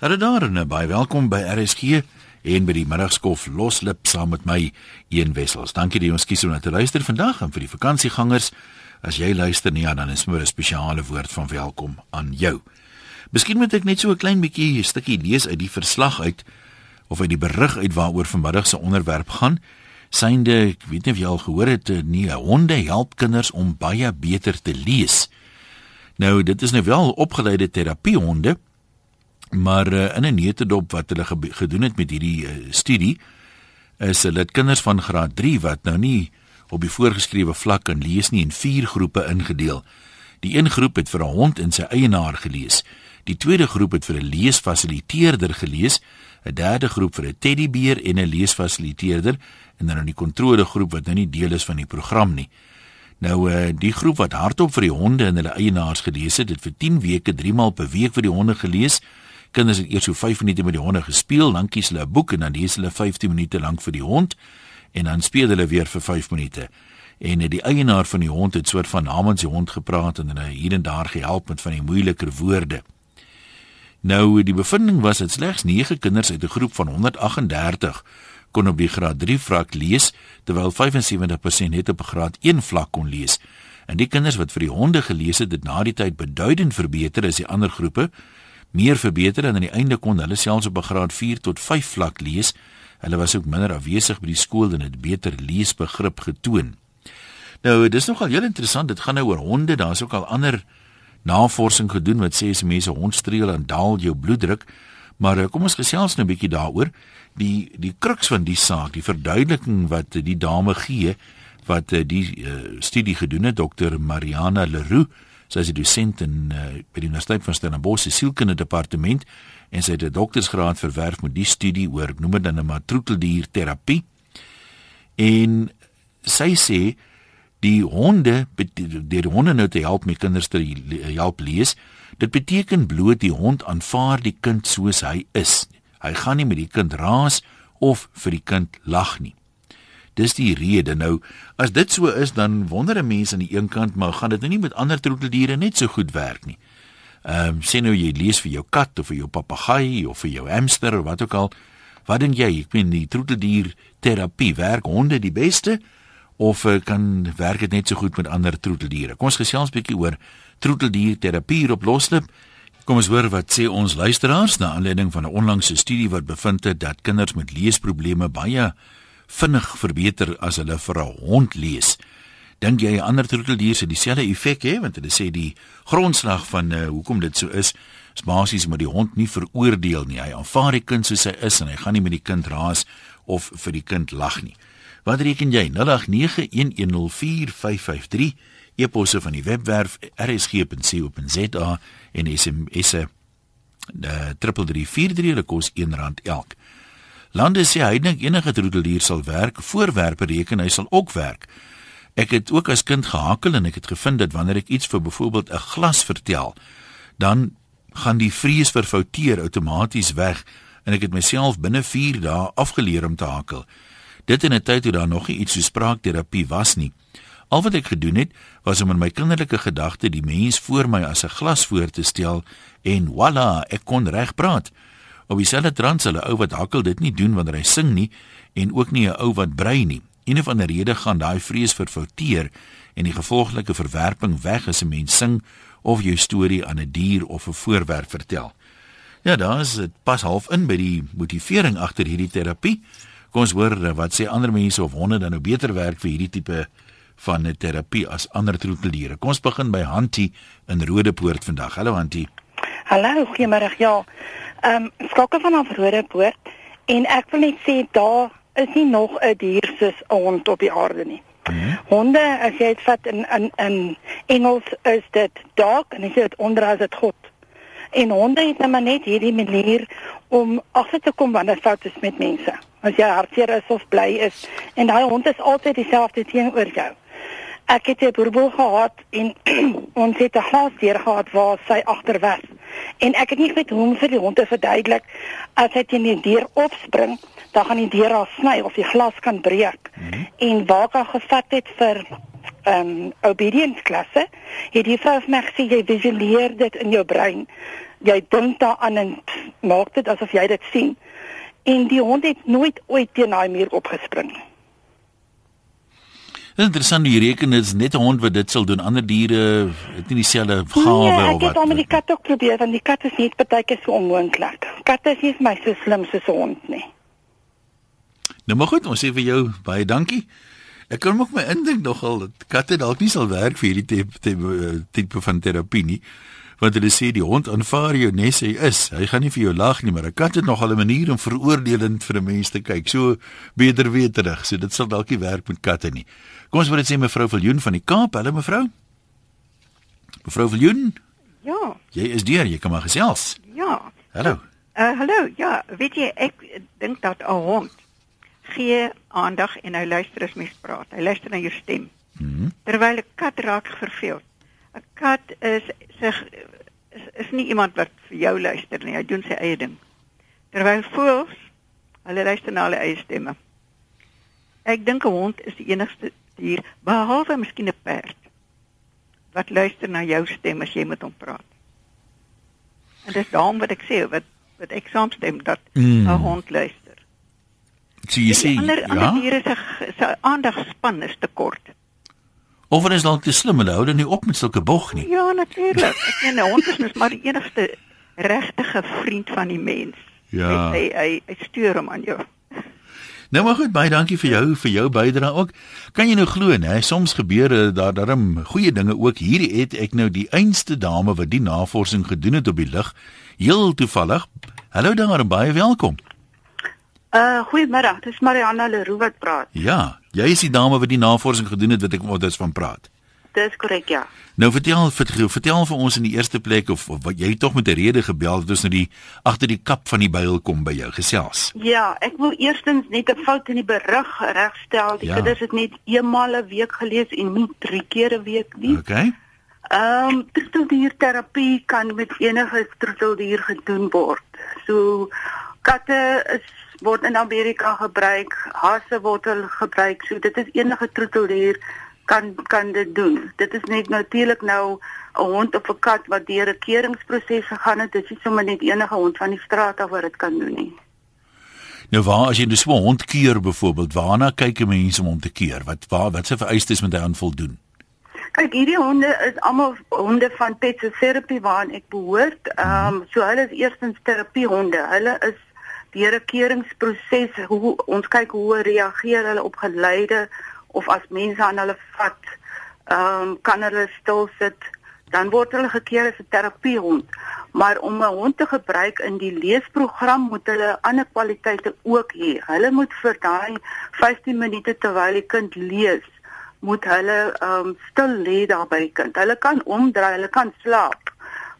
Hallo daar en baie welkom by RSG en by die middagskof loslip saam met my een wessels. Dankie dat jy ons kies om na te luister vandag en vir die vakansiegangers. As jy luister nie, ja, dan is maar 'n spesiale woord van welkom aan jou. Miskien moet ek net so 'n klein bietjie 'n stukkie lees uit die verslag uit of uit die berig uit waaroor vanmiddag se onderwerp gaan. Synde, ek weet nie of jy al gehoor het nie, honde help kinders om baie beter te lees. Nou, dit is nou wel opgeleide terapiehonde Maar uh, in 'n netedop wat hulle gedoen het met hierdie uh, studie is hulle dit kinders van graad 3 wat nou nie op die voorgeskrewe vlak kan lees nie in vier groepe ingedeel. Die een groep het vir 'n hond en sy eienaar gelees. Die tweede groep het vir 'n leesfasiliteerder gelees, 'n derde groep vir 'n teddybeer en 'n leesfasiliteerder en dan 'n nou kontrolegroep wat nou nie deel is van die program nie. Nou uh, die groep wat hardop vir die honde en hulle eienaars gelees het, het vir 10 weke 3 maal per week vir die honde gelees kinders het eers so 5 minute met die honde gespeel, dan kies hulle 'n boek en dan lees hulle 15 minute lank vir die hond en dan speel hulle weer vir 5 minute. En die eienaar van die hond het soort van namens die hond gepraat en hulle hier en daar gehelp met van die moeiliker woorde. Nou die bevinding was dat slegs 9 kinders uit 'n groep van 138 kon op die graad 3 vlak lees terwyl 75% net op graad 1 vlak kon lees. En die kinders wat vir die honde gelees het, het na die tyd beduidend verbeter as die ander groepe meer verbeter en aan die einde kon hulle selfs op graad 4 tot 5 vlak lees. Hulle was ook minder afwesig by die skool en het beter leesbegrip getoon. Nou, dis nogal heel interessant. Dit gaan nou oor honde. Daar's ook al ander navorsing gedoen wat sê as mense hond streel en daal jou bloeddruk. Maar eh, kom ons gesels nou 'n bietjie daaroor. Die die kruks van die saak, die verduideliking wat die dame gee wat eh, die uh, studie gedoen het, dokter Mariana Leroux Sy is 'n dosent in uh, by die Universiteit van Stellenbosch se sielkundige departement en sy het 'n doktorsgraad verwerf met die studie oor noem dit dan 'n matroeteldierterapie. En sy sê die honde die honde nou te help met kinders te help lees. Dit beteken bloot die hond aanvaar die kind soos hy is. Hy gaan nie met die kind raas of vir die kind lag nie. Dis die rede. Nou, as dit so is, dan wonder 'n mens aan die een kant, maar gaan dit nou nie met ander troeteldiere net so goed werk nie. Ehm, um, sien nou jy lees vir jou kat of vir jou papegaai of vir jou hamster of wat ook al. Wat dink jy? Ek meen die troeteldier terapie werk honde die beste of uh, kan werk dit net so goed met ander troeteldiere? Kom ons gesels 'n bietjie oor troeteldier terapie op loslip. Kom ons hoor wat sê ons luisteraars na aanleiding van 'n onlangse studie wat bevind het dat kinders met leesprobleme baie vinnig verbeter as hulle vir 'n hond lees. Dink jy ander troeteldier se dieselfde effek hê want hulle sê die grondslag van uh, hoekom dit so is is basies omdat die hond nie veroordeel nie. Hy aanvaar die kind soos hy is en hy gaan nie met die kind raas of vir die kind lag nie. Wat reken jy? 0891104553 e-posse van die webwerf rsg.co.za en SMS se uh, 3343 kos R1 elk. Lande sê hy dink enige troeteldier sal werk, voorwerpe reken hy sal ook werk. Ek het ook as kind gehakel en ek het gevind dat wanneer ek iets vir byvoorbeeld 'n glas vertel, dan gaan die vrees vir fouteer outomaties weg en ek het myself binne 4 dae afgeleer om te hakel. Dit in 'n tyd toe daar nog nie iets so spraakterapie was nie. Al wat ek gedoen het, was om in my kinderlike gedagte die mens voor my as 'n glas voor te stel en voilà, ek kon reg praat. Op dieselfde trant sal 'n ou wat hakkel dit nie doen wanneer hy sing nie en ook nie 'n ou wat brei nie. Een of ander rede gaan daai vrees vir fouteer en die gevolglike verwerping weg as 'n mens sing of jou storie aan 'n dier of 'n voorwerp vertel. Ja, daar is dit pas half in by die motivering agter hierdie terapie. Kom ons hoor wat sê ander mense of honde dan nou beter werk vir hierdie tipe van 'n terapie as ander troeteldiere. Kom ons begin by Hantie in Rodepoort vandag. Hallo Hantie. Hallo, goeiemôre. Ja. Ehm um, skakel vanaf Rodepoort en ek wil net sê daar is nie nog 'n dier soos 'n hond op die aarde nie. Hmm. Honde, as jy dit vat in in in Engels is dit dog en as jy dit onder as dit god. En honde het nou net hierdie manier om agter te kom wanneer fout is met mense. As jy hartseer is of bly is en daai hond is altyd dieselfde teenoor jou. Ek het 'n boerboel gehad en ons het 'n glas deur gehad waar sy agter was. En ek het nie weet hoe om vir die hond te verduidelik as hy teen die deur opspring, dan gaan die deur af sny of die glas kan breek. Mm -hmm. En waar ek gevat het vir ehm um, obedience klasse, het die vrou vir my gesê jy visualiseer dit in jou brein jy dink daaraan en maak dit asof jy dit sien. En die hond het nooit ooit teen daai muur opgespring nie. Dit is interessant jy reken dit is net 'n hond wat dit sal doen. Ander diere het nie dieselfde gawe nee, of wat. wat. Ek het met die kat ook probeer want die kat is net partykeer so onmoontlik. Katte is nie my so slim soos 'n hond nie. Nou maar goed, ons sê vir jou baie dankie. Ek kan ook my indink nogal dat katte dalk nie sal werk vir hierdie tipe tipe, tipe van terapie nie. Want hulle sê die hond aanvaar jou nes hy is. Hy gaan nie vir jou lag nie, maar 'n kat het nogal 'n manier om veroordelend vir 'n mens te kyk. So beter weet terug. So dit sal dalk nie werk met katte nie. Kom ons moet dit sê mevrou Viljoen van die Kaap. Hallo mevrou. Mevrou Viljoen, Ja, jy is deur, jy kan maar gesels. ja. Hallo. Uh hallo. Ja, weet jy ek dink dat 'n hond gee aandag en hy luister as mens praat. Hy luister na jou stem. Mhm. Terwyl 'n kat raak verveeld. 'n Kat is sig is, is nie iemand wat vir jou luister nie. Hy doen sy eie ding. Terwyl voëls hulle luister na hulle eie stemme. Ek dink 'n hond is die enigste dier behalwe miskien 'n perd wat luister na jou stem as jy met hom praat. En dis daarom wat ek sê wat wat ek saamstem dat 'n Mm. hond luister. So jy sê ander ja. ander diere se se aandagspan is te kort. Of hulle is dalk te slim, hulle hou dan nie op met sulke bog nie. Ja, natuurlik. Ek meen 'n hond is mos maar die enigste regtige vriend van die mens. Ja. Hy hy, hy, hy stuur hom aan jou. Nou maar goed, baie dankie vir jou vir jou bydrae ook. Kan jy nou glo, né? Soms gebeur eh, daar darm goeie dinge ook. Hier het ek nou die einste dame wat die navorsing gedoen het op die lug, heel toevallig. Hallo daar baie welkom. Uh goeiemiddag, dis Marianne Leroux wat praat. Ja, jy is die dame wat die navorsing gedoen het wat ek wat ons van praat. Dis korrek ja. Nou vertel vertel, vertel vir ons in die eerste plek of, of wat jy tog met 'n rede gebel het ons nou die agter die kap van die byl kom by jou gesels. Ja, ek wil eerstens net 'n fout in die berig regstel. Die Ja. kinders het net eenmal 'n week gelees en nie drie keer 'n week nie. Okay? Ehm um, troeteldierterapie kan met enige troeteldier gedoen word. So katte is word in Amerika gebruik, hasse word gebruik. So dit is enige troeteldier kan kan dit doen. Dit is net natuurlik nou 'n hond of 'n kat wat deur 'n keuringsproses gegaan het. Dit is nie sommer net enige hond van die straat af wat dit kan doen nie. Nou waar as jy dus 'n hond keur byvoorbeeld, waarna kyk 'n mens om hom te keur? Wat waar wat se vereistes moet hy aan voldoen? Kyk, hierdie honde is almal honde van pet therapy waaraan ek behoort. Ehm um, so hulle is eerstens terapiehonde. Hulle is deur 'n keuringsproses hoe ons kyk hoe reageer hulle op geleide of as mense aan hulle vat, ehm um, kan hulle stil sit, dan word hulle gekeer as 'n terapiehond. Maar om 'n hond te gebruik in die leesprogram moet hulle ander kwaliteite ook hê. Hulle moet vir daai 15 minute terwyl die kind lees, moet hulle ehm um, stil lê daar by die kind. Hulle kan omdraai, hulle kan slaap,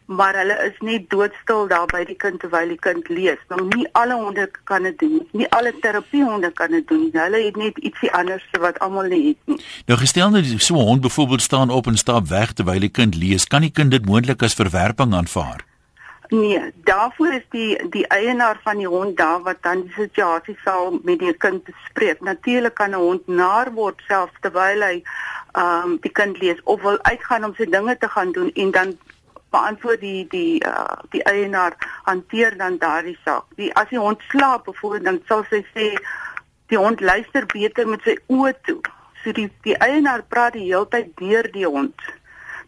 maar hulle is net doodstil daar by die kind terwyl die kind lees. Nou nie alle honde kan dit doen nie. Nie alle terapiehonde kan dit doen nie. Hulle het net ietsie anders wat almal nie het nie. Nou gestel nou so 'n hond byvoorbeeld staan op en stap weg terwyl die kind lees, kan die kind dit moontlik as verwerping aanvaar? Nee, daarvoor is die die eienaar van die hond daar wat dan die situasie sal met die kind bespreek. Natuurlik kan 'n hond naar word selfs terwyl hy ehm um, die kind lees of wil uitgaan om sy dinge te gaan doen en dan beantwoord die die uh, die eienaar hanteer dan daardie saak. Die as die hond slaap byvoorbeeld dan sal sy sê die hond luister beter met sy oë toe. So die die eienaar praat die hele tyd deur die hond.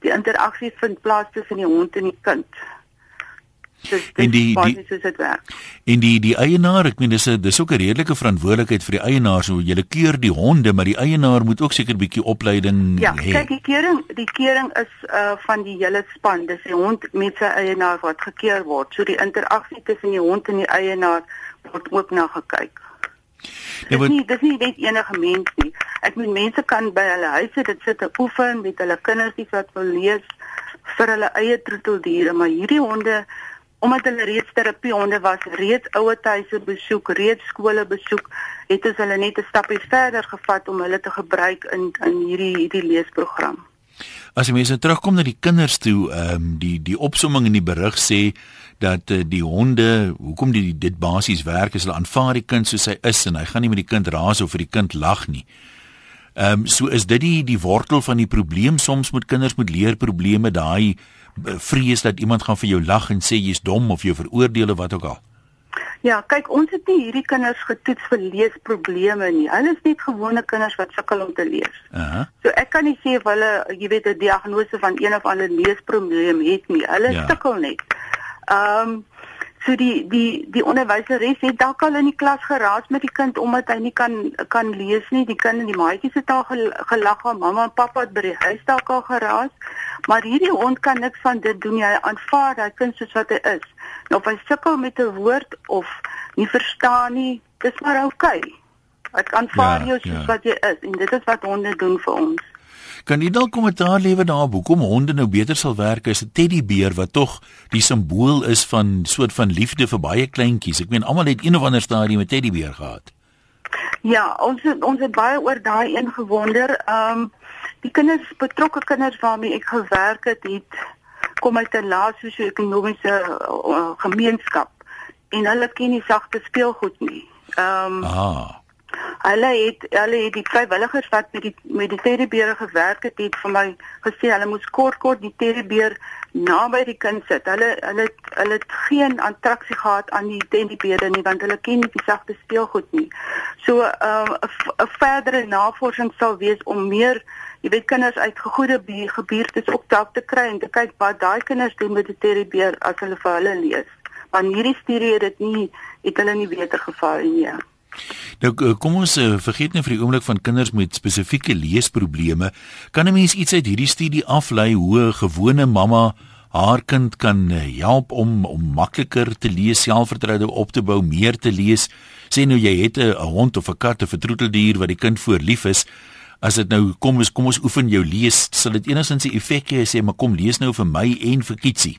Die interaksie vind plaas tussen die hond en die kind. Dis En die- die- soos dit werk. En die die eienaar, ek meen dis 'n dis ook 'n redelike verantwoordelikheid vir die eienaar, so jy keur die honde, maar die eienaar moet ook seker bietjie opleiding Ja, hê. kyk die kering, die kering is uh van die hele span. Dis die hond met sy eienaar wat gekeer word. So die interaksie tussen die hond en die eienaar word ook na gekyk. Ja, Dis maar- nie dis nie net enige mens nie. Ek meen mense kan by hulle huise dit sit en oefen met hulle kindertjies wat wil lees vir hulle eie troeteldiere, maar hierdie honde omdat hulle reeds terapiehonde was, reeds ouerhuise besoek, reeds skole besoek, het ons hulle net 'n stapie verder gevat om hulle te gebruik in in hierdie hierdie leesprogram. As jy mense terugkom na die kinders toe, ehm um, die die opsomming in die berig sê dat uh, die honde, hoekom die dit basies werk is hulle aanvaar die kind soos hy is en hy gaan nie met die kind raas of vir die kind lag nie. Ehm um, so is dit die die wortel van die probleem soms met kinders met leerprobleme, daai eh, vrees dat iemand gaan vir jou lag en sê jy's dom of jou veroordeel of wat ook al. Ja, kyk, ons het nie hierdie kinders getoets vir leesprobleme nie. Hulle is net gewone kinders wat sukkel om te lees. Uh -huh. So ek kan nie sê of hulle, jy weet, 'n diagnose van een of ander leesprobleem het nie. Hulle Ja. sukkel net. Ehm um, so die die die onderwyseres het dalk al in die klas geraas met die kind omdat hy nie kan kan lees nie. Die kind en die maatjies het al gel- gelag aan mamma en pappa het by die huis dalk al geraas. Maar hierdie hond kan niks van dit doen nie. Hy aanvaar daai kind soos wat hy is. Nou of hy sukkel met 'n woord of nie verstaan nie, dis maar oukei. Okay. Ek aanvaar Ja, jou soos ja. wat jy is en dit is wat honde doen vir ons. Kan jy dalk kommentaar lewer daarop hoekom honde nou beter sal werk as 'n teddybeer wat tog die simbool is van soort van liefde vir baie kleintjies. Ek meen almal het een of ander stadium 'n teddybeer gehad. Ja, ons het, ons het baie oor daai een gewonder. Ehm um, die kinders betrokke kinders waarmee ek gewerk het, het kom uit 'n lae sosio-ekonomiese uh, gemeenskap en hulle ken nie sagte speelgoed nie. Ehm um, Ah. Hulle het hulle het die vrywilligers wat met die met die teddybeere gewerk het, het vir my gesê hulle moes kort kort die teddybeer naby die kind sit. Hulle hulle hulle het geen attraksie gehad aan die teddybeere nie want hulle ken nie die sagte speelgoed nie. So 'n uh, 'n verdere navorsing sal wees om meer jy weet kinders uit gegoede gebuurtes ook dalk te kry en te kyk wat daai kinders doen met die teddybeer as hulle vir hulle lees. Want hierdie studie het dit nie het hulle nie beter geval nie. Ja. Nou k- kom ons uh, vergeet nou vir die oomblik van kinders met spesifieke leesprobleme. Kan 'n mens iets uit hierdie studie aflei hoe 'n gewone mamma haar kind kan eh, help om om makliker te lees, selfvertroue op te bou, meer te lees? Sê nou jy het 'n hond of 'n kat of 'n troeteldier wat die kind voor lief is. As dit nou kom is kom ons oefen jou lees, sal dit enigstens 'n effek hê sê maar kom lees nou vir my en vir Kitsie.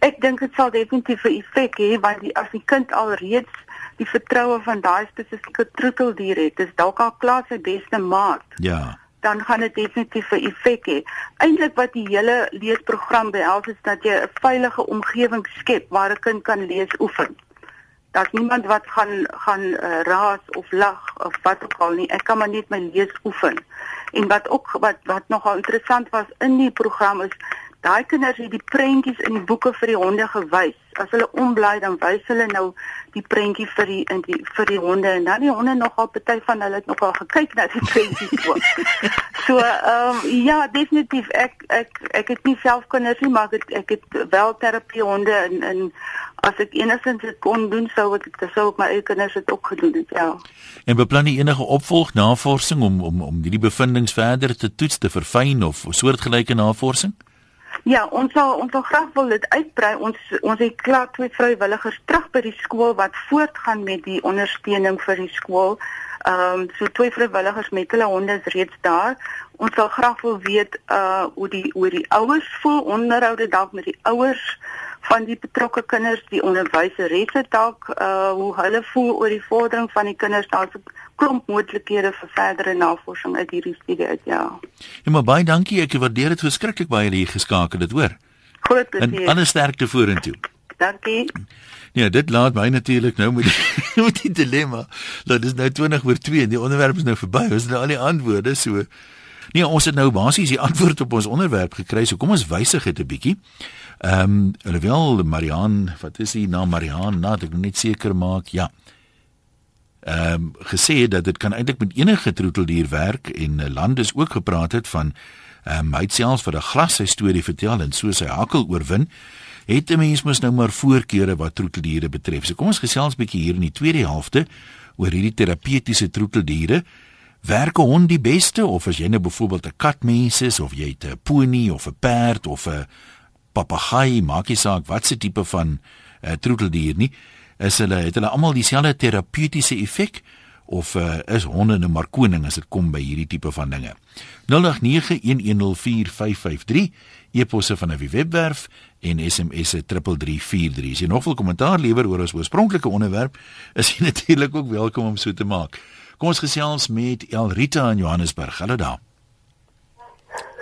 Ek dink dit sal definitief 'n effek hê want die, as die kind alreeds die vertroue van daai spesifieke troeteldier het, is dalk al klaar sy beste maat, Ja. dan gaan dit definitief 'n effek hê. Eintlik wat die hele leesprogram behels is dat jy 'n veilige omgewing skep waar 'n kind kan lees oefen. Daar's niemand wat gaan gaan uh, raas of lag of wat ook al nie. Ek kan maar net my lees oefen. En wat ook wat wat nogal interessant was in die program is daai kinders het die prentjies in die boeke vir die honde gewys. As hulle ombly dan wys hulle nou die prentjie vir die in die vir die honde en dan die honde nogal party van hulle het nogal gekyk na die prentjies ook. so ehm um, ja, definitief ek ek ek het nie self kinders nie, maar ek het, ek het wel terapie honde en en as ek enigstens dit kon doen sou ek dit sou ek my eie kinders dit ook gedoen het, ja. En beplan jy enige opvolgnavorsing om om om hierdie bevindinge verder te toets, te verfyn of soortgelyke navorsing? Ja, ons sal ons sal graag wil dit uitbrei. Ons ons het klaar twee vrywilligers terug by die skool wat voortgaan met die ondersteuning vir die skool. Ehm um, so twee vrywilligers met hulle honde is reeds daar. Ons sal graag wil weet uh hoe die hoe die ouers voel, onderhoude dalk met die ouers van die betrokke kinders, die onderwyseresse dalk uh hoe hulle voel oor die vordering van die kinders. Daar's 'n klomp moontlikhede vir verdere navorsing uit hierdie studie uit, ja. Ja, maar baie dankie. Ek waardeer dit verskriklik baie dat jy geskakel het, hoor. Groot En plesier. alle sterkte vorentoe. Dankie. Ja, dit laat my natuurlik nou met die, met die dilemma. Dat dis nou 20 oor 2 en die onderwerp is nou verby. Ons het nou al die antwoorde, so Nee, ons het nou basies die antwoord op ons onderwerp gekry. So kom ons wysig dit 'n bietjie. Ehm, um, alhoewel Marian, wat is die naam Marian? Nou, ek moet net seker maak. Ja. Ehm um, gesê het dat dit kan eintlik met enige troeteldier werk en uh, Landes ook gepraat het van ehm um, hy het selfs vir 'n glas sy storie vertel en so sy hakkel oorwin het 'n mens mos nou maar voorkeure wat troeteldiere betref. So kom ons gesels 'n bietjie hier in die tweede helfte oor hierdie terapeutiese troeteldiere. Werk 'n hond die beste of as jy nou byvoorbeeld 'n katmens is of jy 'n pony of 'n perd of 'n papegaai, maak nie saak wat se tipe van uh, troeteldier nie, is hulle het hulle almal dieselfde terapeutiese effek of uh, is honde nou maar koning as dit kom by hierdie tipe van dinge. 0891104553 eposse van 'n webwerf en SMS'e 3343. As jy nog wil kommentaar lewer oor ons oorspronklike onderwerp, is jy natuurlik ook welkom om so te maak. Kom ons gesels met Elrita in Johannesburg. Hallo daar.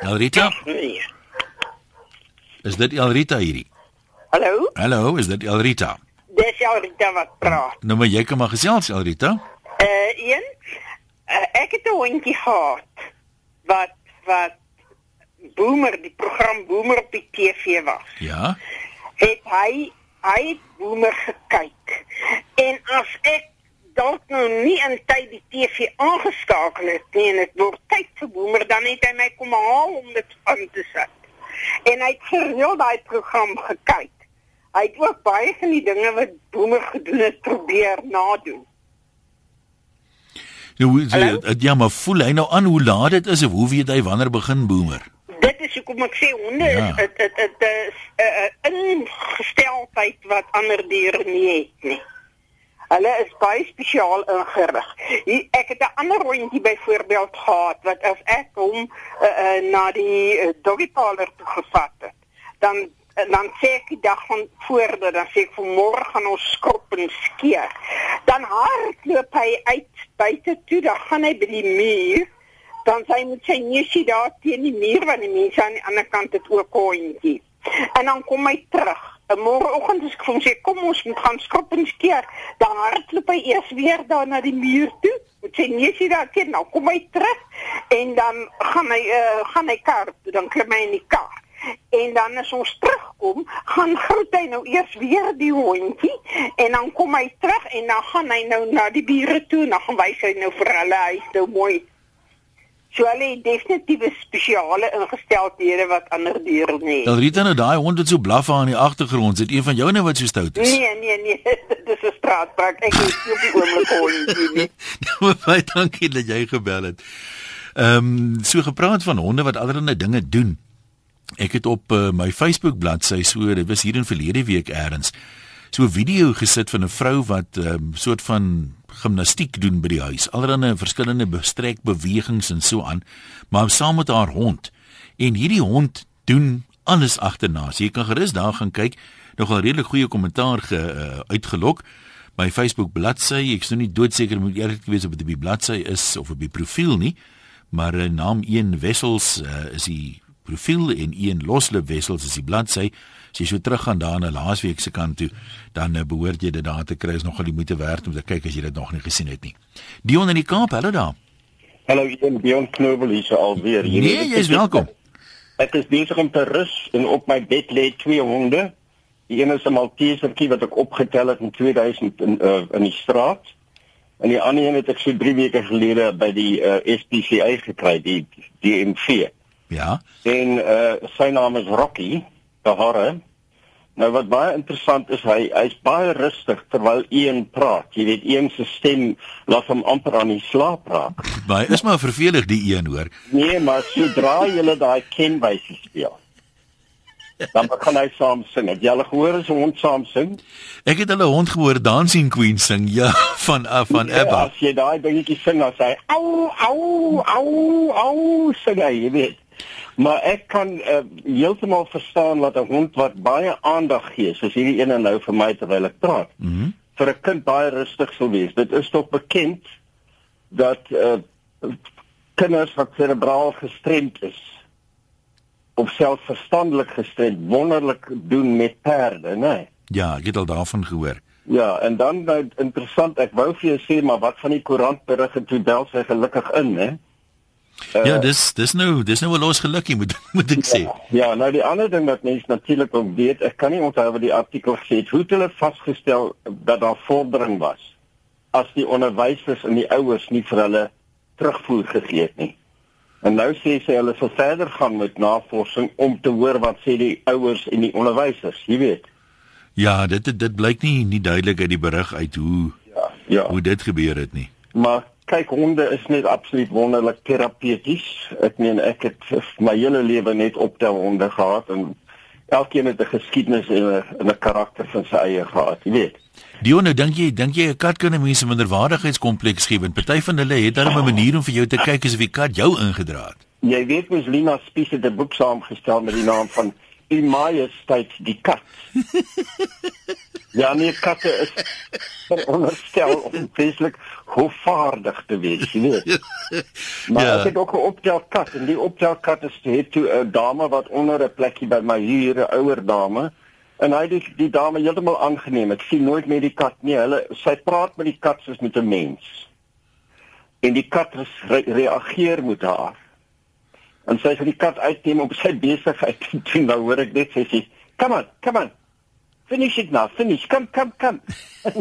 Elrita? Nee. Is dit Elrita hierdie? Hallo, Hallo, is dit Elrita? Dis jou Rita wat praat. Nou maar jy kan maar gesels Elrita. Uh een uh, ek het 'n hondjie gehad wat wat Boomer die program Boomer op die TV was. Ja. Het hy hy het Boomer gekyk. En as ek dalk nou nie in tyd die TV aangeskakel het nie en dit word tyd vir Boomer dan het hy my kom haal om dit aan te sit. En hy het gereeld daai program gekyk. Hy het ook baie van die dinge wat Boomer gedoen het probeer nadoen. Nou, Hallo? ja, maar voel hy nou aan hoe laat dit is of hoe weet hy wanneer begin boomer? Dit is hoekom ek sê honde Ja. is dit dit dit is 'n uh, ingesteldheid wat ander diere nie het nie. Hulle is baie spesiaal ingerig. Hier, ek het 'n ander hondjie byvoorbeeld gehad wat as ek hom uh, uh, na die uh, doggy parlor toe gevat het, dan uh, dan sê ek die dag van voor dat dan sê ek vanmôre gaan ons skop en skeer. Dan hardloop hy uit buite toe, dan gaan hy by die muur dan sy moet sy neusie daar teen die muur want die mense aan die ander kant het ook 'n hondjie. En dan kom hy terug. En môreoggend as ek vir hom sê kom ons moet gaan skop en skeer, dan hardloop hy eers weer daar na die muur toe. Moet sy neusie daar teen, nou kom hy terug en dan gaan hy uh, gaan hy kar toe, dan hy in die kar. En dan as ons terugkom, gaan groet hy nou eers weer die hondjie en dan kom hy terug en dan gaan hy nou na die bure toe en dan gaan wys hy nou vir hulle hy is nou mooi So hulle het definitiewe spesiale ingesteldhede wat ander diere nie. Dan Rita nou daai hond wat so blaf aan die agtergrond, sit een van jou nou wat so stout is. Nee, nee, nee, dit is 'n straatbrak. Ek het nie op die oomblik hondjie nie. Nou baie dankie dat jy gebel het. Ehm um, so gepraat van honde wat allerlei dinge doen. Ek het op uh, my Facebook bladsy so dit was hier in verlede week eers so 'n video gesit van 'n vrou wat 'n um, soort van gimnastiek doen by die huis. Allerlei verskillende bestrekbewegings en so aan, maar saam met haar hond. En hierdie hond doen alles agterna. So jy kan gerus daar gaan kyk. Nogal redelik goeie kommentaar ge uh, uitgelok my Facebook bladsy. Ek's nou nie doodseker moet eerlik wees op die bladsy is of op die profiel nie, maar uh, naam 1 Wessels uh, is die profiel en 1 Loslip Wessels is die bladsy. As jy so teruggaan daar na laasweek se kant toe, dan uh, behoort jy dit daar te kry. Is nogal die moeite werd om te kyk as jy dit nog nie gesien het nie. Dion in die Kaap, hallo daar. Hallo, ek ben Bjorn Knobel hier alweer. Jy Nee, jy is welkom. Ek is besig om te rus en op my bed lê twee honde. Die een is 'n Maltesertjie wat ek opgetel het in 2000 in uh, in die straat. En die ander een het ek so 3 weke gelede by die uh, SPCA gekry, die DMV. Ja. En uh, sy naam is Rocky, Tahara. Nou wat baie interessant is, hy hy's baie rustig terwyl een praat. Jy weet, een se stem laat hom amper aan die slaap raak. Baie is maar vervelig die een hoor. Nee, maar sodra jy daai kenwyse speel, dan begin hy saam sing. Het jy al gehoor as 'n hond saam sing? Ek het hulle hond gehoor Dancing Queen sing, ja, van uh, van Ja, Abba. as jy daai dingetjie sing, dan sê hy au au au au sing hy, jy weet. Maar ek kan uh, heeltemal verstaan dat 'n hond wat baie aandag gee, soos hierdie ene nou vir my terwyl ek praat. Mm vir 'n kind baie rustig sal wees. Dit is tog bekend dat uh, kinders wat serebraal gestremd is of selfs verstandelik gestremd wonderlik doen met perde, né? Nee. Ja, ek het al daarvan gehoor. Ja, en dan nou interessant, ek wou vir jou sê maar wat van die koerantberig en toe bel sy gelukkig in, né? Uh, Ja, dis dis nou dis nou 'n los gelukkie moet moet ek sê. Ja, ja, nou die ander ding wat mense natuurlik ook weet, ek kan nie onthou wat die artikel gesê het, hoe het hulle vasgestel dat daar vordering was as die onderwysers en die ouers nie vir hulle terugvoer gegee het nie. En nou sê sy hulle sal verder gaan met navorsing om te hoor wat sê die ouers en die onderwysers, jy weet. Ja, dit dit, dit blyk nie nie duidelik uit die berig uit hoe Ja, ja. hoe dit gebeur het nie. Maar kyk honde is net absoluut wonderlik terapeuties. Ek meen ek het my hele lewe net optel honde gehad en elkeen het 'n geskiedenis en 'n 'n karakter van sy eie gehad, jy weet. Dion, nou dink jy dink jy 'n kat kan 'n mens 'n minderwaardigheidskompleks gee want party van hulle het dan 'n manier om vir jou te kyk asof die kat jou ingedra het. Jy weet mos Lina Spies het 'n boek saamgestel met die naam van U Majesteit die kat. Ja, nee, katte is veronderstel om vreeslik hofvaardig te wees, jy weet. Maar Ja. ek het ook 'n optelkat en die optelkat is het toe 'n dame wat onder 'n plekkie by my huur, 'n ouer dame. En hy het die, die dame heeltemal aangeneem. Ek sien nooit meer die kat nie. Hulle sy praat met die kat soos met 'n mens. en die kat re reageer met haar. En sy sê die kat uitneem op sy besigheid en dan hoor ek net sy sê, "Come on, come on. Finish it now. Finish. Come, come, come."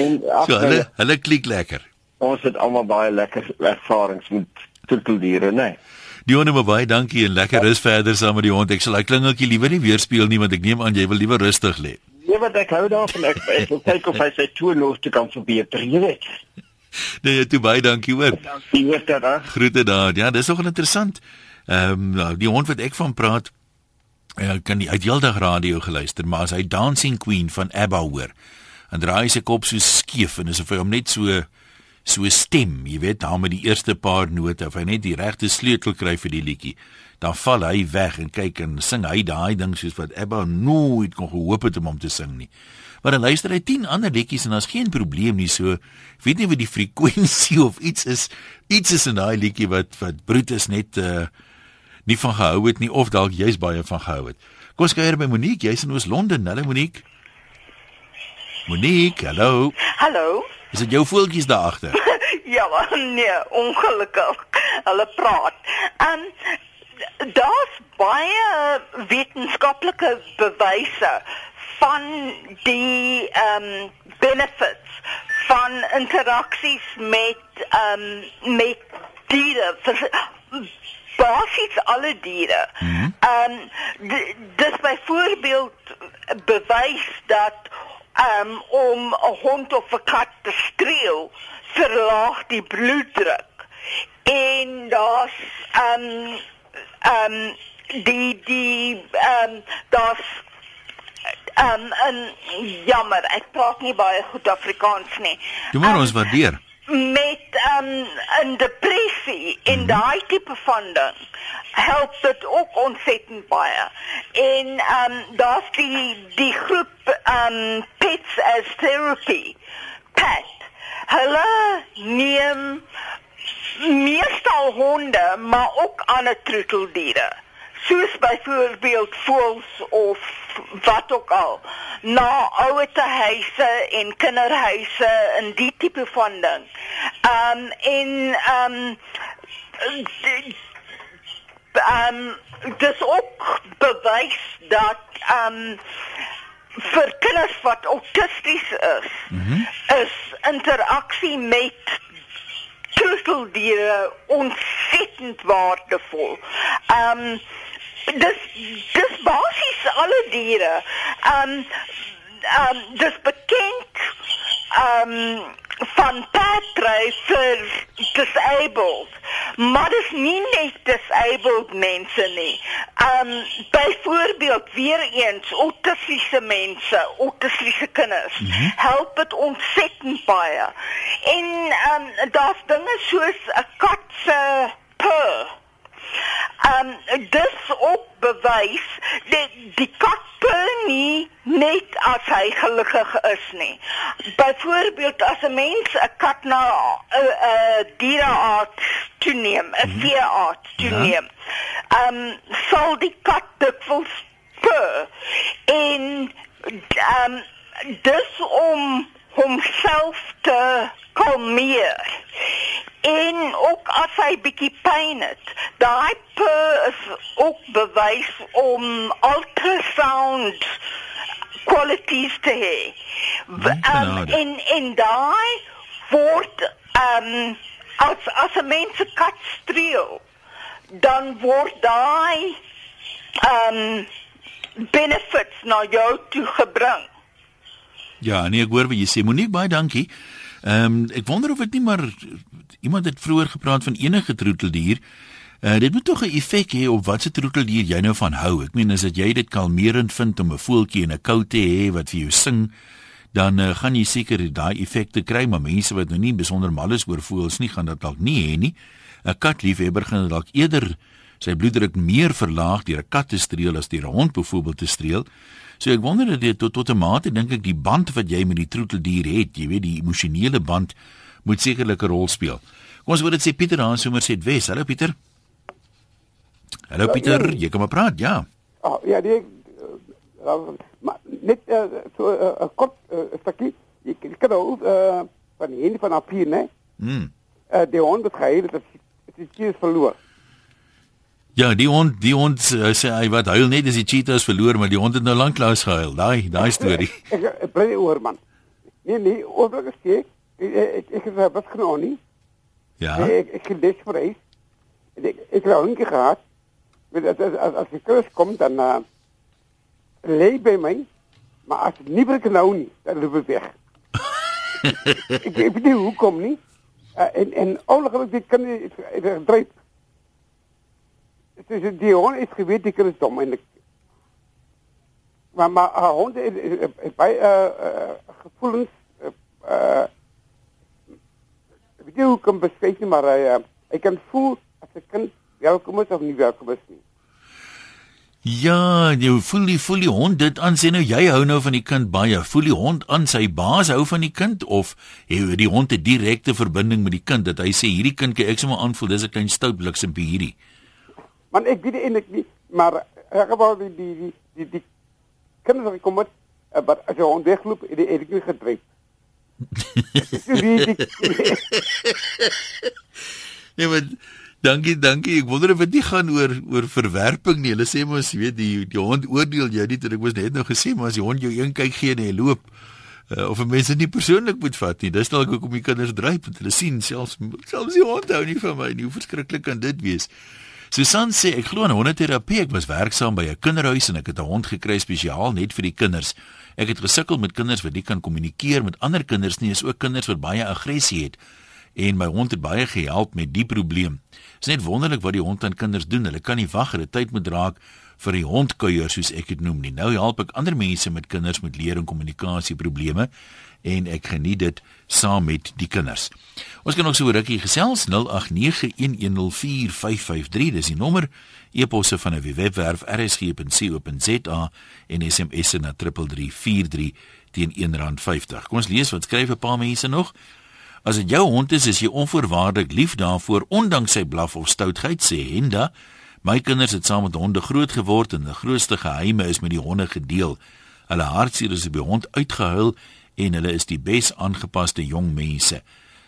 en so hulle hulle klik lekker. Ons het almal baie lekker ervarings met troeteldiere, né? Nee. Dionne baie dankie en lekker rus verder saam met die hond. Ek sal daai klingeltjie liewer nie weer speel nie want ek neem aan jy wil liewer rustig lê. Nee, wat ek hou daarvan ek ek wil kyk of hy sy toer los te kan verbeter, jy weet. Nee, jy toe baie dankie hoor. Dankie hoor daar. Groete daar. Ja, dis nogal interessant. Ehm um, die hond wat ek van praat, ek kan die uitheeldag radio geluister, maar as hy Dancing Queen van ABBA hoor, dan draai hy sy kop so skeef en asof hy hom net so so stem, jy weet, daar met die eerste paar note, of hy net die regte sleutel kry vir die liedjie, dan val hy weg en kyk en sing hy daai ding soos wat ABBA nooit kon gehoop het om hom te sing nie. Maar dan luister hy 10 ander liedjies en daar's geen probleem nie so. Weet nie wat die frekwensie of iets is. Iets is in daai liedjie wat wat Brutus net uh nie van gehou het nie of dalk jy's baie van gehou het. Kom ons kuier by Monique, jy's in Oos-London. Hallo Monique. Monique, hallo. Hallo. Is dit jou voeltjies daar agter? ja, nee, ongelukkig. Hulle praat. En daar's baie wetenskaplike bewyse van die ehm um, benefits van interaksies met ehm um, met diere basies alle diere. Mhm. Ehm um, dis byvoorbeeld bewys dat ehm um, om 'n hond of 'n kat te streel verlaag die bloeddruk. En daar's ehm um, ehm um, die die ehm um, daar's ehm um, en jammer, ek praat nie baie goed Afrikaans nie. Jy moet Ehm, ons waardeer. Met ehm um, 'n depressie en mm -hmm. daai tipe van ding help dit ook ontsettend baie. En ehm um, daar's die die groep ehm um, Pets as Therapy. Pet. Hulle neem meestal honde, maar ook ander troeteldiere. Soos byvoorbeeld voëls of wat ook al na ouete huise en kinderhuise en die tipe van ding. Ehm um, en ehm um, ehm um, dis ook bewys dat ehm um, vir kinders wat autisties is, mm -hmm. is interaksie met troeteldiere ontsettend waardevol. Ehm um, dis dis basies alle diere. Ehm um, ehm um, dis bekend ehm um, van paardry vir disabled. Maar dis nie net disabled mense nie. Ehm um, byvoorbeeld weer eens autistiese mense, autistiese kinders. Mm -hmm. Help dit ontsettend baie. En ehm um, daar's dinge soos 'n kat se purr Ehm um, dis ook bewys dat die kat nie net as hy gelukkig is nie. Byvoorbeeld as 'n mens 'n kat na 'n uh, uh, dierearts toeneem, 'n mm -hmm. veearts toeneem. Ehm um, sal die kat dikwels purr en ehm um, dis om homself te kalmeer. En ook as hy bietjie pyn het, daai purr is ook bewys om ultrasound qualities te hê. Um, en en daai word um as as 'n mens 'n kat streel, dan word daai um benefits na jou toe gebring. Ja, nee, ek hoor wat jy sê. Monique, baie dankie. Ehm um, ek wonder of dit nie maar iemand het vroeër gepraat van enige troeteldier. Uh, dit moet tog 'n effek hê op watse troeteldier jy nou van hou. Ek meen as dit jy dit kalmerend vind om 'n voeltjie en 'n kou te hê wat vir jou sing, dan uh, gaan jy seker daai effekte kry, maar mense wat nou nie besonder mal is oor voels nie, gaan dit dalk nie hê nie. 'n Katliefhebber gaan dalk eerder sy bloeddruk meer verlaag deur 'n kat te streel as deur 'n hond byvoorbeeld te streel. So ek wonder dat dit tot tot 'n mate dink ek die band wat jy met die troeteldier het, jy weet die emosionele band moet sekerlik 'n rol speel. Kom ons word dit sê Pieter aan sommer sê Wes. Hallo Pieter. Hallo ja, Pieter, ja, jy kom maar praat, ja. Ah, ja, die uh, maar net uh, so 'n uh, kort uh, stukkie. Ek ek kan ook uh, van een van op hier, né? Mm. Uh, die hond het gehuil dat dit is verloor. Ja, die hond, die hond uh, sê hy wat huil net as die cheetahs verloor, maar die hond het nou lank lank gehuil. Daai daai storie. ek ek bly oor man. Nee nee, oorlik sê ek ek ek het wat genoem nie. Ja. Nee, ek ek het vir hy. Ek ek het eendag gehad. Met as as as, die kurs kom dan uh, lê by my, maar as nie vir nou nie, dan loop ek weg. ek ek weet nie hoekom nie. Uh, en en ongelukkig dit kan nie dryf. Het is die hond is geweet die kind is dom eintlik. Maar maar uh, hond is, is, is, is by uh, uh, gevoelens uh, uh, weet nie hoe kan beskryf nie maar hy uh, kan voel as 'n kind welkom is of nie welkom is nie. Ja, jy voel die voel die hond dit aan sê nou jy hou nou van die kind baie. Voel die hond aan sy baas hou van die kind of het die hond 'n direkte verbinding met die kind dat hy sê hierdie kind kan ek sommer aanvoel dis 'n klein stout bliksempie hierdie. Man ek weet eintlik nie, maar ek wou die die die die, die kinders wat kom met uh, maar as jy hond wegloop, het hy eintlik gedryf. nee, maar dankie, dankie. Ek wonder of dit nie gaan oor oor verwerping nie. Hulle sê mos, jy weet, die die hond oordeel jou nie. Ek was net nou gesê, maar as die hond jou een kyk gee en hy loop uh, of mense nie persoonlik moet vat nie. Dis dalk hoekom die kinders dryf want hulle sien selfs selfs die hond hou nie van my nie. Hoe verskriklik kan dit wees? Susan sê ek glo in hondeterapie. Ek was werksaam by 'n kinderhuis en ek het 'n hond gekry spesiaal net vir die kinders. Ek het gesukkel met kinders wat nie kan kommunikeer met ander kinders nie. Is ook kinders wat baie aggressie het. En my hond het baie gehelp met die probleem. Dit is net wonderlik wat die hond aan kinders doen. Hulle kan nie wag dat tyd moet raak vir die hondkuier soos ek dit noem nie. Nou help ek ander mense met kinders met leer en kommunikasie probleme en ek geniet dit saam met die kinders. Ons kan ook so 'n rukkie gesels 0891104553 dis die nommer e-posse van 'n webwerf rsg.co.za en SMS na 3343 teen R1.50. Kom ons lees wat skryf 'n paar mense nog. As dit jou hond is, is jy onvoorwaardelik lief daarvoor ondanks sy blaf of stoutheid sê Henda. My kinders het saam met honde groot geword en die grootste geheime is met die honde gedeel. Hulle hartseer is by hond uitgehuil en hulle is die bes aangepaste jong mense.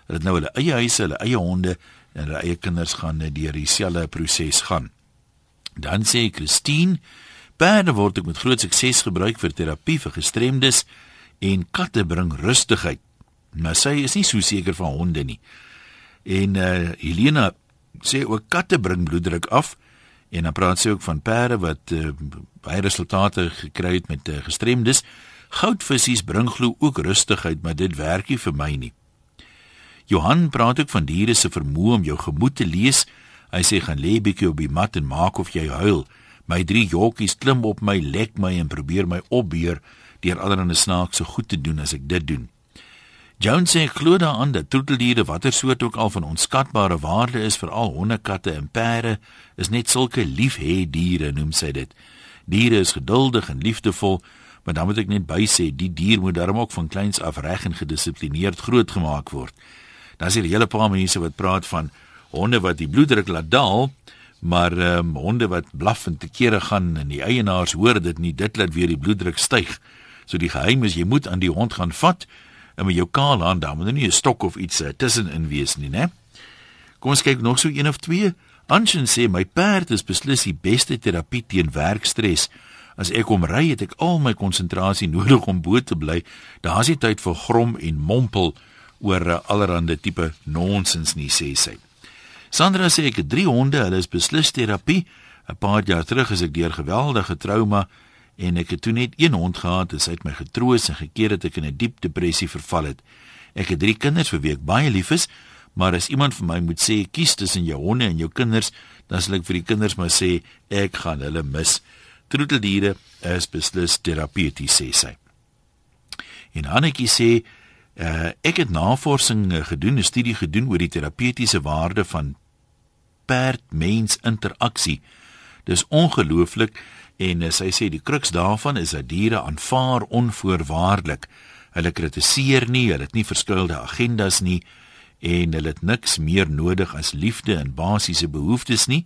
Hulle het nou hulle eie huise, hulle eie honde en hulle eie kinders gaan deur dieselfde proses gaan. Dan sê Christine, perde word ook met groot sukses gebruik vir terapie vir gestremdes en katte bring rustigheid. Maar sy is nie so seker van honde nie. En uh Helena sê ook katte bring bloeddruk af en dan praat sy ook van perde wat uh, baie resultate gekry het met uh, gestremdes. Goudvissies bring glo ook rustigheid, maar dit werk nie vir my nie. Johan praat ook van diere se vermoë om jou gemoed te lees. Hy sê gaan lê bietjie op die mat en maak of jy huil. My drie jockeys klim op my, lek my en probeer my opbeer deur allerlei snaakse goed te doen as ek dit doen. Jones sê glo daaraan dat troeteldiere watter soort ook al van onskatbare waarde is vir al honde, katte en perde is net sulke liefhê diere noem sy dit. Diere is geduldig en liefdevol, maar dan moet ek net by sê die dier moet darm ook van kleins af reg en gedissiplineerd grootgemaak word. Dan is hier 'n hele paar mense wat praat van honde wat die bloeddruk laat daal, maar ehm um, honde wat blaf en te kere gaan en die eienaars hoor dit nie, dit laat weer die bloeddruk styg. So die geheim is jy moet aan die hond gaan vat en met jou kaal hand dan moet er nie 'n stok of iets uh, tussenin wees nie, né? Kom ons kyk nog so een of twee. Anshin sê my perd is beslis die beste terapie teen werkstres. As ek hom ry, het ek al my konsentrasie nodig om bo te bly. Daar's nie tyd vir grom en mompel oor uh, allerlei tipe nonsens nie, sê sy. Sandra sê ek het drie honde, hulle is beslis terapie. 'n Paar jaar terug is ek deur geweldige trauma en ek het toe net een hond gehad en sy het my getroos en gekeer dat ek in 'n diep depressie verval het. Ek het drie kinders vir wie ek baie lief is, maar as iemand vir my moet sê kies tussen jou honde en jou kinders, dan sal ek vir die kinders maar sê ek gaan hulle mis. Troeteldiere is beslis terapeuties sê sy. En Hannetjie sê uh, ek het navorsing gedoen, 'n studie gedoen oor die terapeutiese waarde van perd-mens interaksie. Dis ongelooflik en uh, sy sê die kruks daarvan is dat diere aanvaar onvoorwaardelik. Hulle kritiseer nie, hulle het nie verskuilde agendas nie en hulle het niks meer nodig as liefde en basiese behoeftes nie.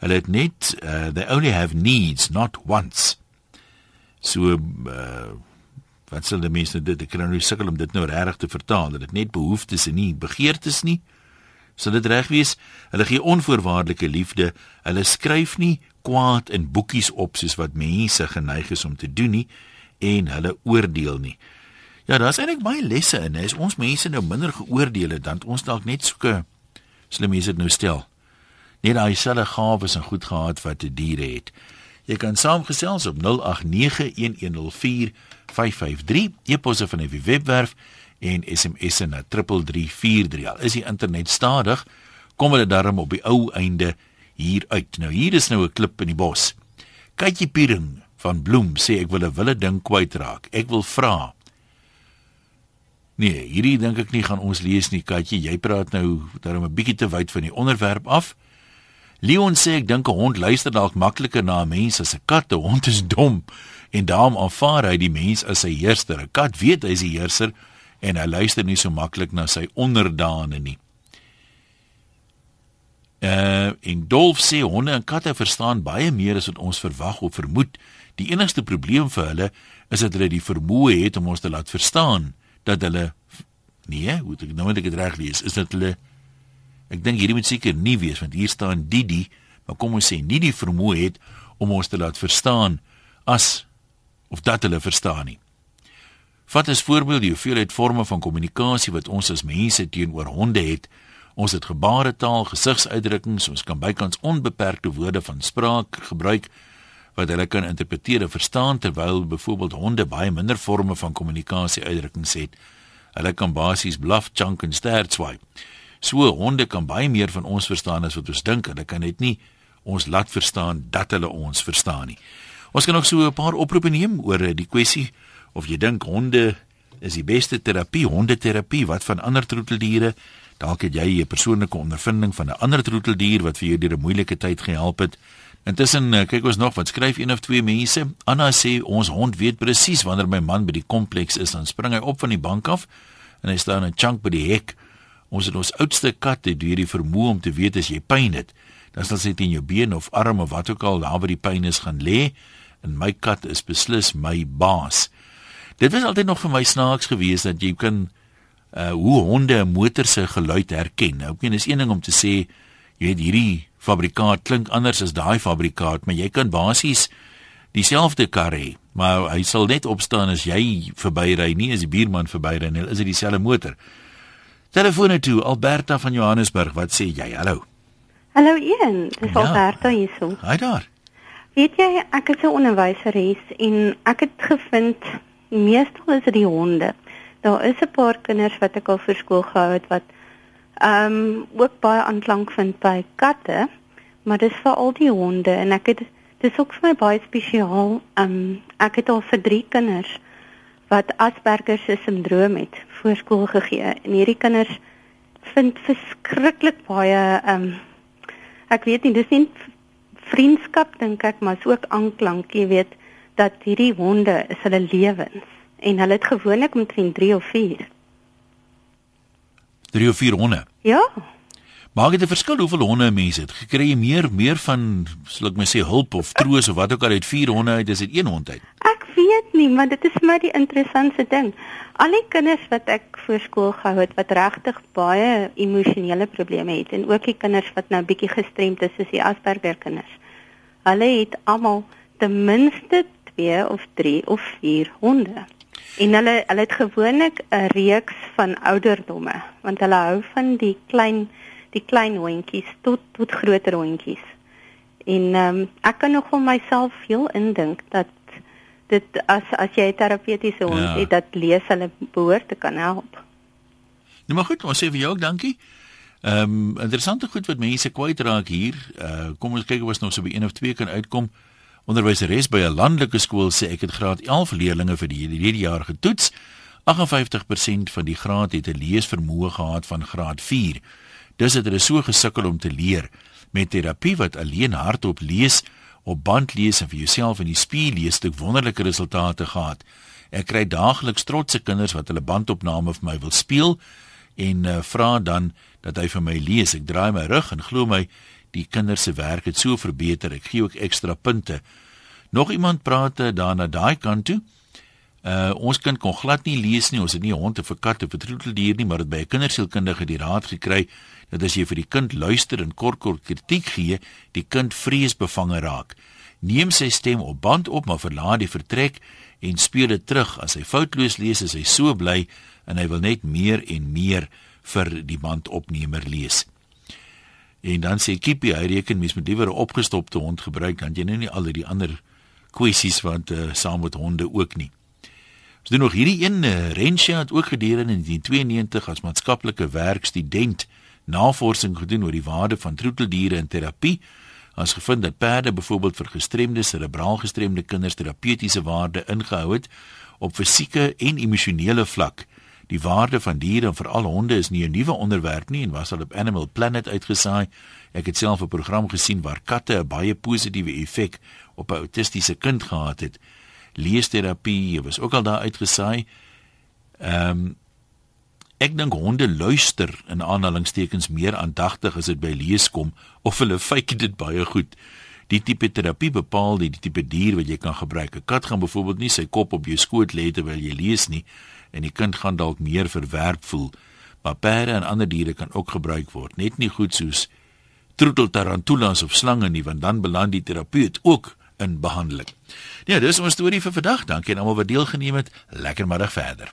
Hulle het net uh, they only have needs, not wants. So uh, wat sal die mense dit ek kan nou sukkel om dit nou regtig te vertaal dat dit net behoeftes en nie begeertes nie. Sal dit reg wees? Hulle gee onvoorwaardelike liefde. Hulle skryf nie kwaad in boekies op soos wat mense geneig is om te doen nie en hulle oordeel nie. Ja daar's eintlik baie lesse in. As ons mense nou minder geoordeel het dan ons dalk net soeke slim mense dit nou stel net daai selfe gawes en goed gehad wat 'n dier het Jy kan saamgesels op 0891104553, e-posse van die webwerf en SMS'e na 3343. Al is die internet stadig, kom hulle darm op die ou einde hier uit. Nou hier is nou 'n klip in die bos. Kykie Piering van Bloem sê ek wil 'n wille ding kwytraak. Ek wil vra. Nee, hierdie dink ek nie gaan ons lees nie, Katjie. Jy praat nou daarom 'n bietjie te wyd van die onderwerp af. Leon sê ek dink 'n hond luister dalk makliker na 'n mens as 'n kat. 'n Hond is dom en daarom aanvaar hy die mens as sy heerser. 'n Kat weet hy is die heerser en hy luister nie so maklik na sy onderdane nie. Uh en Dolf sê honde en katte verstaan baie meer as wat ons verwag of vermoed. Die enigste probleem vir hulle is dat hulle die vermoë het om ons te laat verstaan dat hulle nee, hoe nou moet ek dit reg lees, is dat hulle Ek dink hierdie moet seker nie wees want hier staan Didi, maar kom ons sê nie die vermoë het om ons te laat verstaan as of dat hulle verstaan nie. Vat as voorbeeld die hoeveelheid forme van kommunikasie wat ons as mense teenoor honde het. Ons het gebaretaal, gesigsuitdrukkings, ons kan bykans onbeperkte woorde van spraak gebruik wat hulle kan interpreteer en verstaan terwyl byvoorbeeld honde baie minder forme van kommunikasie uitdrukkings het. Hulle kan basies blaf, chunk en stert swipe. So honde kan baie meer van ons verstaan as wat ons dink. Hulle kan net nie ons laat verstaan dat hulle ons verstaan nie. Ons kan ook so 'n paar oproepe neem oor die kwessie of jy dink honde is die beste terapie, hondeterapie, wat van ander troeteldiere? Dalk het jy 'n persoonlike ondervinding van 'n ander troeteldier wat vir jou deur 'n moeilike tyd gehelp het. Intussen eh, kyk ons nog wat skryf een of twee mense. Anna sê ons hond weet presies wanneer my man by die kompleks is, dan spring hy op van die bank af en hy staan 'n chunk by die hek Ons het ons oudste kat het hierdie vermoë om te weet as jy pyn het, dan sal sy teen jou been of arm of wat ook al daar waar die pyn is gaan lê. En my kat is beslis my baas. Dit was altyd nog vir my snaaks geweest dat jy kan uh hoe honde 'n motor se geluid herken. Nou, ek meen is een ding om te sê jy het hierdie fabrikaat klink anders as daai fabrikaat, maar jy kan basies dieselfde kar hê, maar hy sal net opstaan as jy verbyry, nie as die buurman verbyry nie. Is dit dieselfde motor? Telefone toe, Alberta van Johannesburg. Wat sê jy? Hallo. Hallo Ian, dis ja. Alberta hierso. Hi daar. Weet jy, ek is 'n onderwyseres en ek het gevind meestal is dit die honde. Daar is 'n paar kinders wat ek al vir skool gehou het wat ehm um, ook baie aanklank vind by katte, maar dis vir al die honde en ek het dis ook vir my baie spesiaal. Ehm um, ek het al vir drie kinders wat Asperger se sindroom het voorskool gegee en hierdie kinders vind verskriklik baie ehm um, ek weet nie dis nie vriendskap dink ek maar is ook aanklank jy weet dat hierdie honde is hulle lewens en hulle het gewoonlik omtrent 3 of 4 3 of 4 honde? Ja Maak dit 'n verskil hoeveel honde mense het? Gekry jy meer meer van, sal ek my sê, hulp of troos of wat ook al uit 4 honde uit as dit 1 hond uit? Ek weet nie, maar dit is maar die interessantste ding. Al die kinders wat ek voor skool gehou het wat regtig baie emosionele probleme het en ook die kinders wat nou bietjie gestremd is, soos die Asperger kinders. Hulle het almal ten minste 2 of 3 of 4 honde. En hulle hulle het gewoonlik 'n reeks van ouderdomme, want hulle hou van die klein die klein hondjies tot tot groter hondjies. En ehm um, ek kan nog vir myself veel indink dat dit as as jy 'n terapeutiese hond ja. het dat lees hulle behoort te kan help. Nou maar goed, ons sê vir jou ook dankie. Ehm um, interessante goed wat mense kwyt raak hier. Uh kom ons kyk of ons nog so by een of twee kan uitkom. Onderwyseres by 'n landelike skool sê ek het graad 11 leerders vir die hierdie jaar getoets. 58% van die graad het 'n leesvermoë gehad van graad 4. Dis het hulle so gesukkel om te leer met terapie wat alleen hardop lees, op band lees en vir jouself in die spieël lees het wonderlike resultate gehad. Ek kry daagliks trotse kinders wat hulle bandopname vir my wil speel en uh, vra dan dat hy vir my lees. Ek draai my rug en glo my die kinders se werk het so verbeter. Ek gee ook ekstra punte. Nog iemand praat uh, daar na daai kant toe. Uh ons kind kon glad nie lees nie. Ons het nie 'n hond of 'n kat of 'n troeteldier nie, maar dit by 'n kindersielkundige die raad gekry dat as jy vir die kind luister en kort kort kritiek gee, die kind vreesbevange raak. Neem sy stem op band op, maar verlaat die vertrek en speel dit terug. As hy foutloos lees, is hy so bly en hy wil net meer en meer vir die bandopnemer lees. En dan sê Kippie, hy reken mens moet liewer 'n opgestopte hond gebruik dan jy nou nie al die ander kwessies wat uh, saam met honde ook nie. Ons doen nog hierdie een uh, Rensha het ook gedurende in 1992 as maatskaplike werkstudent navorsing gedoen oor die waarde van troeteldiere in terapie. Ons gevind dat perde byvoorbeeld vir gestremde serebraal gestremde kinders terapeutiese waarde ingehou het op fisieke en emosionele vlak. Die waarde van diere en veral honde is nie 'n nuwe onderwerp nie en was al op Animal Planet uitgesaai. Ek het self 'n program gesien waar katte 'n baie positiewe effek op 'n autistiese kind gehad het leesterapie was ook al daar uitgesaai. Ehm um, ek dink honde luister in aanhalingstekens meer aandagtig as dit by lees kom of hulle fake dit baie goed. Die tipe terapie bepaal die, die tipe dier wat jy kan gebruik. 'n Kat gaan byvoorbeeld nie sy kop op jou skoot lê terwyl jy lees nie en die kind gaan dalk meer verwerp voel. Maar perde en ander diere kan ook gebruik word, net nie goed soos troetel tarantulas of slange nie, want dan beland die terapeut ook in behandeling. Ja, dis ons storie vir vandag. Dankie aan almal wat deelgeneem het. Lekker middag verder.